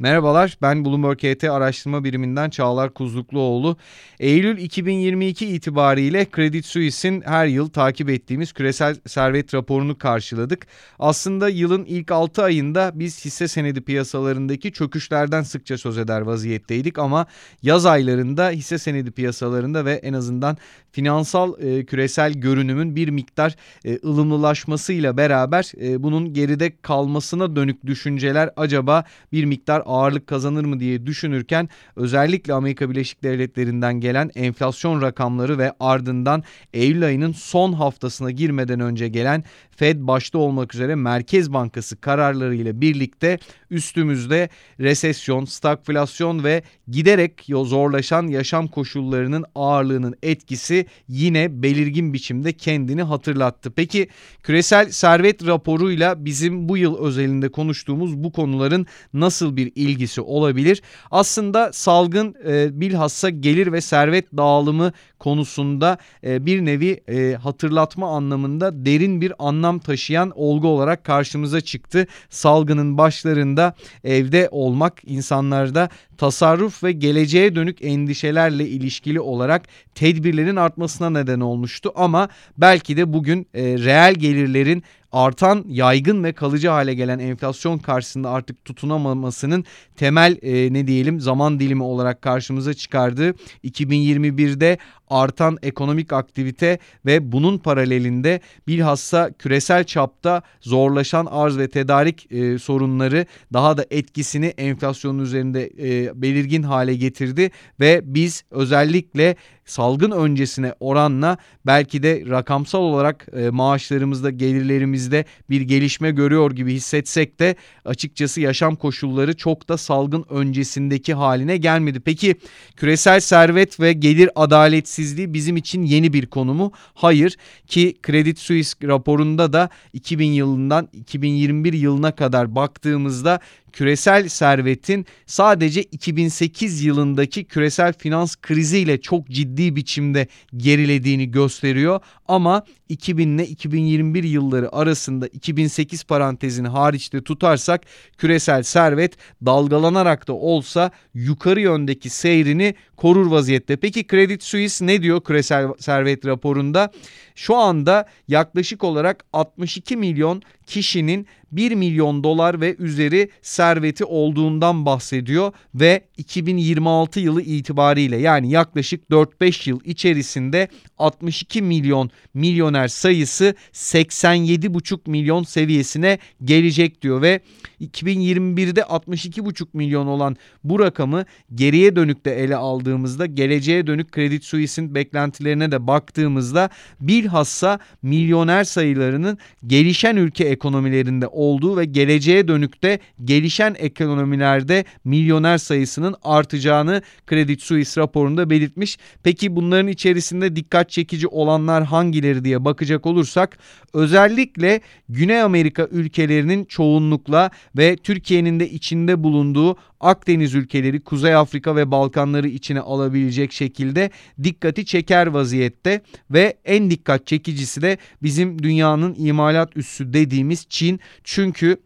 Merhabalar, ben Bloomberg HT araştırma biriminden Çağlar Kuzlukluoğlu. Eylül 2022 itibariyle Credit Suisse'in her yıl takip ettiğimiz küresel servet raporunu karşıladık. Aslında yılın ilk 6 ayında biz hisse senedi piyasalarındaki çöküşlerden sıkça söz eder vaziyetteydik ama yaz aylarında hisse senedi piyasalarında ve en azından finansal e, küresel görünümün bir miktar e, ılımlılaşmasıyla beraber e, bunun geride kalmasına dönük düşünceler acaba bir miktar ağırlık kazanır mı diye düşünürken özellikle Amerika Birleşik Devletleri'nden gelen enflasyon rakamları ve ardından Eylül ayının son haftasına girmeden önce gelen Fed başta olmak üzere Merkez Bankası kararlarıyla birlikte üstümüzde resesyon, stagflasyon ve giderek zorlaşan yaşam koşullarının ağırlığının etkisi yine belirgin biçimde kendini hatırlattı. Peki küresel servet raporuyla bizim bu yıl özelinde konuştuğumuz bu konuların nasıl bir ilgisi olabilir? Aslında salgın e, bilhassa gelir ve servet dağılımı konusunda e, bir nevi e, hatırlatma anlamında derin bir anlam taşıyan olgu olarak karşımıza çıktı. Salgının başlarında evde olmak insanlarda tasarruf ve geleceğe dönük endişelerle ilişkili olarak tedbirlerin artmasına neden olmuştu ama belki de bugün e, reel gelirlerin artan yaygın ve kalıcı hale gelen enflasyon karşısında artık tutunamamasının temel e, ne diyelim zaman dilimi olarak karşımıza çıkardığı 2021'de artan ekonomik aktivite ve bunun paralelinde bilhassa küresel çapta zorlaşan arz ve tedarik e, sorunları daha da etkisini enflasyonun üzerinde e, belirgin hale getirdi ve biz özellikle salgın öncesine oranla belki de rakamsal olarak e, maaşlarımızda gelirlerimizde bir gelişme görüyor gibi hissetsek de açıkçası yaşam koşulları çok da salgın öncesindeki haline gelmedi. Peki küresel servet ve gelir adaletsizliği bizim için yeni bir konu mu? Hayır ki Credit Suisse raporunda da 2000 yılından 2021 yılına kadar baktığımızda küresel servetin sadece 2008 yılındaki küresel finans kriziyle çok ciddi biçimde gerilediğini gösteriyor. Ama 2000 ile 2021 yılları arasında 2008 parantezini hariçte tutarsak küresel servet dalgalanarak da olsa yukarı yöndeki seyrini korur vaziyette. Peki Credit Suisse ne diyor küresel servet raporunda? Şu anda yaklaşık olarak 62 milyon kişinin 1 milyon dolar ve üzeri serveti olduğundan bahsediyor ve 2026 yılı itibariyle yani yaklaşık 4-5 yıl içerisinde 62 milyon milyoner sayısı 87,5 milyon seviyesine gelecek diyor ve 2021'de 62,5 milyon olan bu rakamı geriye dönük de ele aldığımızda geleceğe dönük Credit Suisse'in beklentilerine de baktığımızda bilhassa milyoner sayılarının gelişen ülke ekonomilerinde olduğu ve geleceğe dönük de gelişen ekonomilerde milyoner sayısının artacağını Credit Suisse raporunda belirtmiş. Peki bunların içerisinde dikkat çekici olanlar hangileri diye bakacak olursak özellikle Güney Amerika ülkelerinin çoğunlukla ve Türkiye'nin de içinde bulunduğu Akdeniz ülkeleri, Kuzey Afrika ve Balkanları içine alabilecek şekilde dikkati çeker vaziyette ve en dikkat çekicisi de bizim dünyanın imalat üssü dediğimiz Çin. Çünkü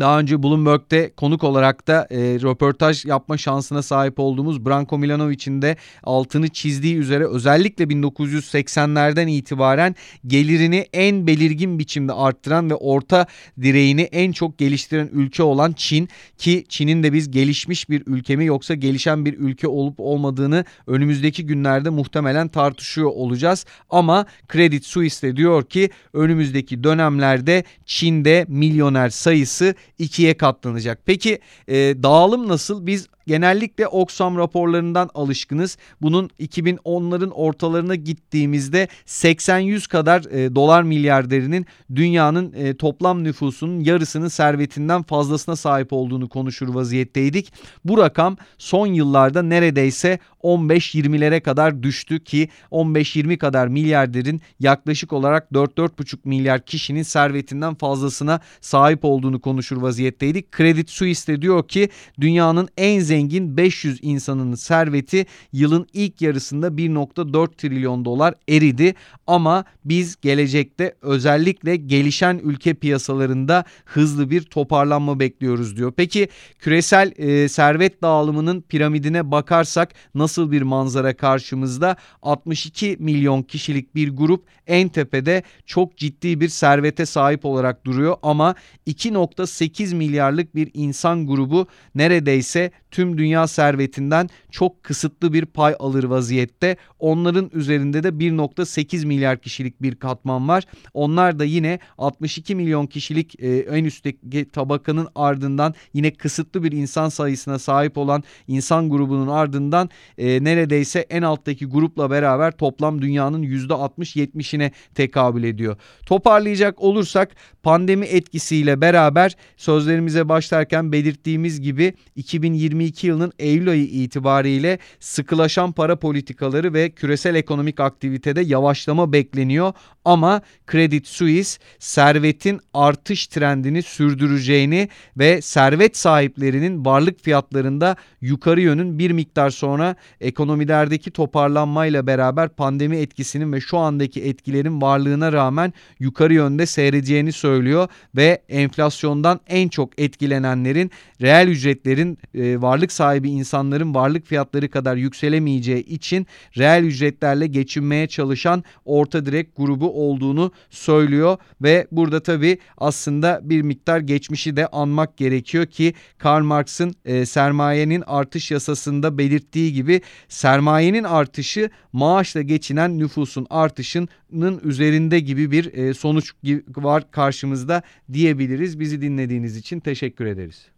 daha önce Bloomberg'de konuk olarak da e, röportaj yapma şansına sahip olduğumuz Branko Milanovic'in de altını çizdiği üzere özellikle 1980'lerden itibaren gelirini en belirgin biçimde arttıran ve orta direğini en çok geliştiren ülke olan Çin ki Çin'in de biz gelişmiş bir ülke mi yoksa gelişen bir ülke olup olmadığını önümüzdeki günlerde muhtemelen tartışıyor olacağız. Ama Credit Suisse de diyor ki önümüzdeki dönemlerde Çin'de milyoner sayısı ikiye katlanacak. Peki e, dağılım nasıl? Biz genellikle Oxfam raporlarından alışkınız. Bunun 2010'ların ortalarına gittiğimizde 80-100 kadar e, dolar milyarderinin dünyanın e, toplam nüfusunun yarısının servetinden fazlasına sahip olduğunu konuşur vaziyetteydik. Bu rakam son yıllarda neredeyse 15-20'lere kadar düştü ki 15-20 kadar milyarderin yaklaşık olarak 4-4,5 milyar kişinin servetinden fazlasına sahip olduğunu konuşur vaziyetteydik. Credit Suisse de diyor ki dünyanın en zengin 500 insanın serveti yılın ilk yarısında 1.4 trilyon dolar eridi ama biz gelecekte özellikle gelişen ülke piyasalarında hızlı bir toparlanma bekliyoruz diyor. Peki küresel e, servet dağılımının piramidine bakarsak nasıl bir manzara karşımızda? 62 milyon kişilik bir grup en tepede çok ciddi bir servete sahip olarak duruyor ama 2.8 milyarlık bir insan grubu neredeyse tüm dünya servetinden çok kısıtlı bir pay alır vaziyette. Onların üzerinde de 1.8 milyar kişilik bir katman var. Onlar da yine 62 milyon kişilik e, en üstteki tabakanın ardından yine kısıtlı bir insan sayısına sahip olan insan grubunun ardından e, neredeyse en alttaki grupla beraber toplam dünyanın %60-70'ine tekabül ediyor. Toparlayacak olursak pandemi etkisiyle beraber sözlerimize başlarken belirttiğimiz gibi 2022 yılının Eylül ayı itibariyle sıkılaşan para politikaları ve küresel ekonomik aktivitede yavaşlama bekleniyor. Ama Credit Suisse servetin artış trendini sürdüreceğini ve servet sahiplerinin varlık fiyatlarında yukarı yönün bir miktar sonra ekonomilerdeki toparlanmayla beraber pandemi etkisinin ve şu andaki etkilerin varlığına rağmen yukarı yönde seyredeceğini söylüyor. Ve enflasyondan en çok etkilenenlerin reel ücretlerin e, varlık sahibi insanların varlık fiyatları kadar yükselemeyeceği için reel ücretlerle geçinmeye çalışan orta direk grubu olduğunu söylüyor ve burada tabii aslında bir miktar geçmişi de anmak gerekiyor ki Karl Marx'ın e, sermayenin artış yasasında belirttiği gibi sermayenin artışı maaşla geçinen nüfusun artışının üzerinde gibi bir e, sonuç var karşımızda diyebiliriz. Bizi dinlediğiniz için teşekkür ederiz.